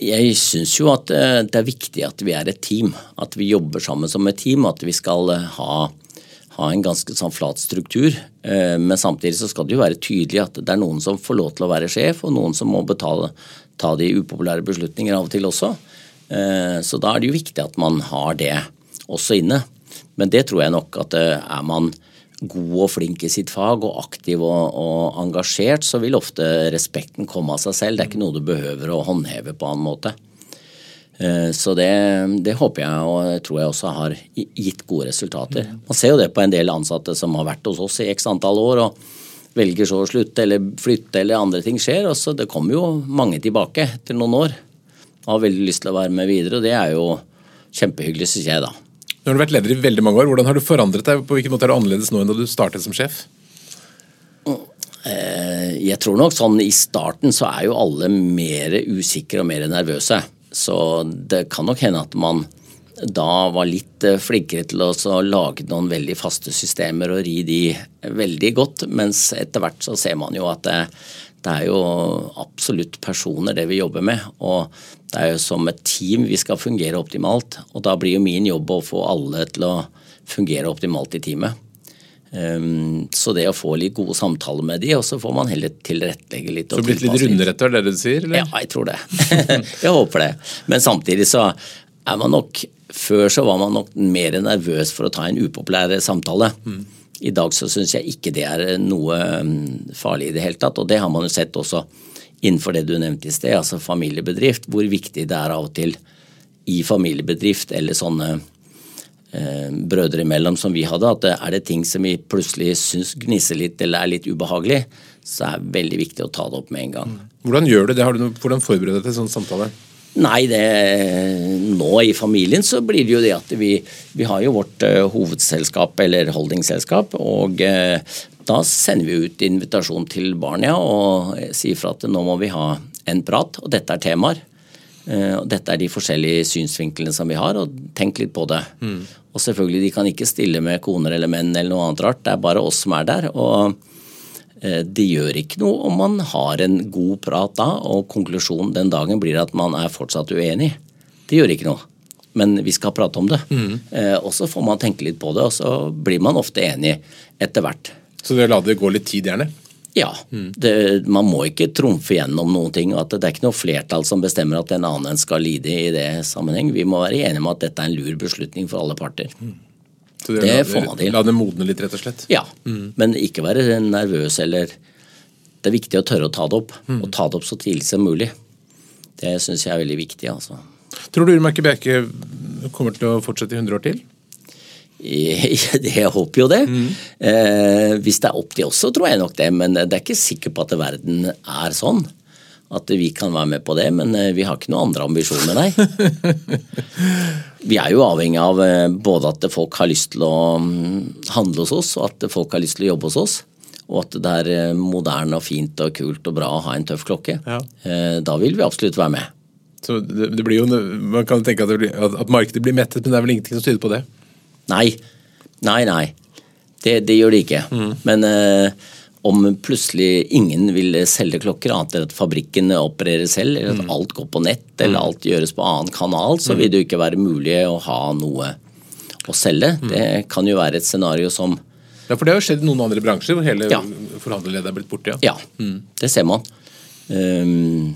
[SPEAKER 2] Jeg syns jo at eh, det er viktig at vi er et team. At vi jobber sammen som et team. At vi skal eh, ha, ha en ganske sånn flat struktur. Eh, men samtidig så skal det jo være tydelig at det er noen som får lov til å være sjef, og noen som må betale, ta de upopulære beslutninger av og til også. Så da er det jo viktig at man har det også inne. Men det tror jeg nok at er man god og flink i sitt fag og aktiv og, og, engasjert, så vil ofte respekten komme av seg selv. Det er ikke noe du behøver å håndheve på annen måte. Eh, så det, det, håper jeg og tror jeg også har gitt gode resultater. Man ser jo det på en del ansatte som har vært hos oss i x antall år og velger så å slutte eller flytte eller andre ting skjer. og så Det kommer jo mange tilbake etter noen år og har veldig lyst til å være med videre. og Det er jo kjempehyggelig, syns jeg, da.
[SPEAKER 1] Nå har du vært leder i veldig mange år. Hvordan har du forandret deg? På hvilken måte er du annerledes nå enn da du startet som sjef?
[SPEAKER 2] Eh, jeg tror nok sånn i starten så er jo alle mer usikre og mer nervøse. Så det kan nok hende at man da var litt eh, flinkere til å lage noen veldig faste systemer og ri de veldig godt. Mens etter hvert så ser man jo at det, det er jo absolutt personer det vi jobber med. Og det er jo som et team vi skal fungere optimalt. Og da blir jo min jobb å få alle til å fungere optimalt i teamet. Um, så det å få litt gode samtaler med de, og så får man heller tilrettelegge litt.
[SPEAKER 1] Så blitt litt rundere etter det du sier? Eller?
[SPEAKER 2] Ja, jeg tror det. jeg håper det. Men samtidig så er man nok Før så var man nok mer nervøs for å ta en upopulær samtale. Mm. I dag så syns jeg ikke det er noe mm, farlig i det hele tatt, og det har man jo sett også innenfor det du nevnte i sted, altså familiebedrift, hvor viktig det er av og til i familiebedrift eller sånne eh, brødre imellom som vi hadde, at er det ting som vi plutselig syns gnisser litt eller er litt ubehagelig, så er det veldig viktig å ta det opp med en gang.
[SPEAKER 1] Hvordan gjør du det? Du noe, hvordan forbereder du deg til sånn samtale?
[SPEAKER 2] Nei, det, nå i familien så blir det jo det at vi, vi har jo vårt uh, hovedselskap eller holdingselskap. Og uh, da sender vi ut invitasjon til barna og sier fra at nå må vi ha en prat, og dette er temaer. Uh, og dette er de forskjellige synsvinklene som vi har, og tenk litt på det. Mm. Og selvfølgelig, de kan ikke stille med koner eller menn eller noe annet rart, det er bare oss som er der. og Eh, det gjør ikke noe om man har en god prat da, og konklusjonen den dagen blir at man er fortsatt uenig. Det gjør ikke noe. Men vi skal prate om det. Mm. Eh, og så får man tenke litt på det, og så blir man ofte enig etter hvert.
[SPEAKER 1] Så det la det gå litt tid, gjerne?
[SPEAKER 2] Ja. Mm. Det, man må ikke trumfe gjennom noen ting. at Det er ikke noe flertall som bestemmer at en annen skal lide i det sammenheng. Vi må være enige om at dette er en lur beslutning for alle parter. Mm.
[SPEAKER 1] Så det, det får man til. La det modne litt, rett og slett?
[SPEAKER 2] Ja, mm. men ikke være nervøs eller Det er viktig å tørre å ta det opp, mm. og ta det opp så tidlig som mulig. Det syns jeg er veldig viktig. altså.
[SPEAKER 1] Tror du Urmerke Bjerke kommer til å fortsette i 100 år til?
[SPEAKER 2] Jeg håper jo det. Mm. Eh, hvis det er opp til oss, så tror jeg nok det. Men det er ikke sikkert på at verden er sånn at vi kan være med på det, men eh, vi har ikke noen andre ambisjoner, nei. Vi er jo avhengig av eh, både at folk har lyst til å mm, handle hos oss, og at folk har lyst til å jobbe hos oss. Og at det er eh, moderne og fint og kult og bra å ha en tøff klokke. Ja. Da vil vi absolutt være med.
[SPEAKER 1] Så det, det blir jo, Man kan tenke at, blir, at, markedet blir mettet, men det er vel ingenting som tyder på det?
[SPEAKER 2] Nei. Nei, nei. Det, det gjør det ikke. Mm. Men uh, om plutselig ingen vil selge klokker, annet enn at fabrikken opererer selv, eller at mm. alt går på nett, eller mm. alt gjøres på annen kanal, så mm. vil det jo ikke være mulig å ha noe å selge. Det kan jo være et scenario som
[SPEAKER 1] Ja, for det har jo skjedd i noen andre bransjer hvor hele ja. forhandlerleddet er blitt borte.
[SPEAKER 2] Ja, ja det ser man. Um,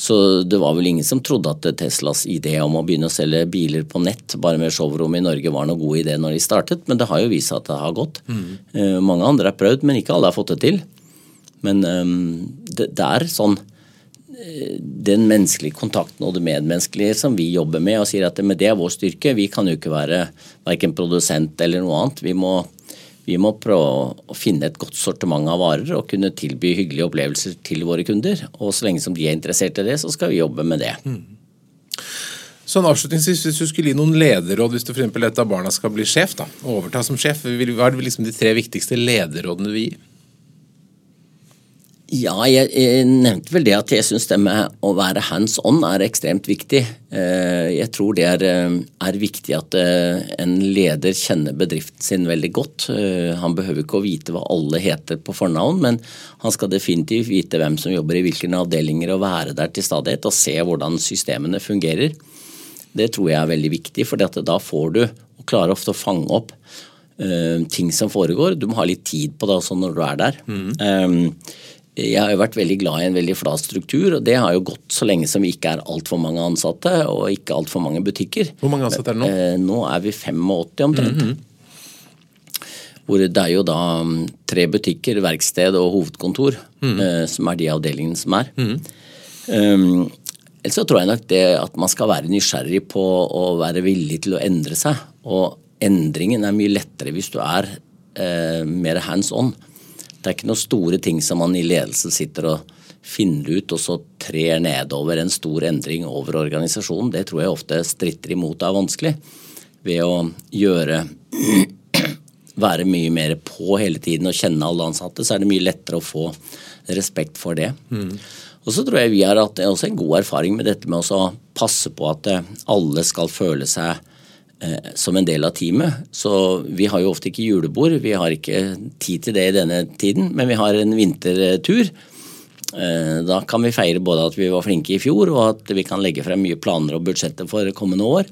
[SPEAKER 2] så det var vel ingen som trodde at Teslas idé om å begynne å selge biler på nett bare med showroom i Norge var noe god idé når de startet, men det har jo vist seg at det har gått. Mm. mange andre har prøvd, men ikke alle har fått det til. Men um, det, det, er sånn eh, den menneskelige kontakten og det medmenneskelige som vi jobber med, og sier at det er vår styrke. Vi kan jo ikke være verken produsent eller noe annet. Vi må vi må prøve å finne et godt sortiment av varer og kunne tilby hyggelige opplevelser til våre kunder. Og så lenge som de er interessert i det, så skal vi jobbe med det. Mm.
[SPEAKER 1] Sånn avslutningsvis, Hvis du skulle gi noen lederråd hvis du for et av barna skal bli sjef, da, overta som sjef, hva er liksom de tre viktigste lederrådene du vil gi?
[SPEAKER 2] Ja, jeg, jeg, nevnte vel det at jeg syns det med å være hands on er ekstremt viktig. Eh, jeg tror det er, eh, er, viktig at eh, en leder kjenner bedriften sin veldig godt. Han behøver ikke å vite hva alle heter på fornavn, men han skal definitivt vite hvem som jobber i hvilke avdelinger og være der til stadighet og se hvordan systemene fungerer. Det tror jeg er veldig viktig, for da får du, og klarer ofte å fange opp ting som foregår. Du må ha litt tid på det også når du er der. Mm. Jeg har jo vært veldig glad i en veldig flat struktur, og det har jo gått så lenge som vi ikke er altfor mange ansatte og ikke altfor mange butikker.
[SPEAKER 1] Hvor mange ansatte er det nå?
[SPEAKER 2] Eh, nå er vi 85 omtrent. Mm -hmm. Hvor det er jo da mm, tre butikker, verksted og hovedkontor mm. som er de avdelingene som er. Mm. Um, ellers så tror jeg nok det at man skal være nysgjerrig på å være villig til å endre seg. Og endringen er mye lettere hvis du er eh, mer hands on. Det er ikke noen store ting som man i ledelse sitter og finner ut og så trer nedover en stor endring over organisasjonen. Det tror jeg ofte stritter imot er vanskelig. Ved å gjøre være mye mer på hele tiden og kjenne alle ansatte, så er det mye lettere å få respekt for det. Mm. Og så tror jeg vi har hatt også en god erfaring med dette med å passe på at alle skal føle seg som en del av teamet. Så vi har jo ofte ikke julebord, vi har ikke tid til det i denne tiden, men vi har en vintertur. Eh, da kan vi feire både at vi var flinke i fjor, og at vi kan legge frem mye planer og budsjetter for kommende år.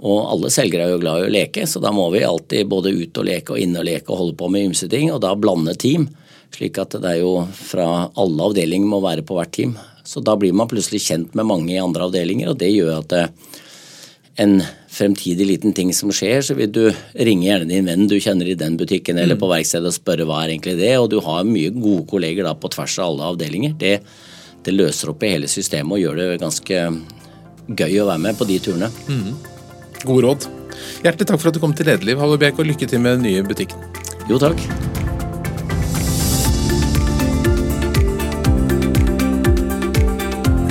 [SPEAKER 2] Og alle selgere er jo glad i å leke, så da må vi alltid både ut og leke og inn og leke og holde på med ymse ting, og da blande team. Slik at det er jo fra alle avdelinger må være på hvert team. Så da blir man plutselig kjent med mange i andre avdelinger, og det gjør at det, en fremtidig liten ting som skjer, så vil du ringe gjerne din venn du kjenner i den butikken eller på verkstedet og spørre hva er egentlig det, og du har mye gode kolleger da på tvers av alle avdelinger. Det, det løser opp i hele systemet og gjør det ganske gøy å være med på de turene. Mm.
[SPEAKER 1] Gode råd. Hjertelig takk for at du kom til Lederliv, Halvor Bjerk, og lykke til med den nye butikken.
[SPEAKER 2] Jo, takk.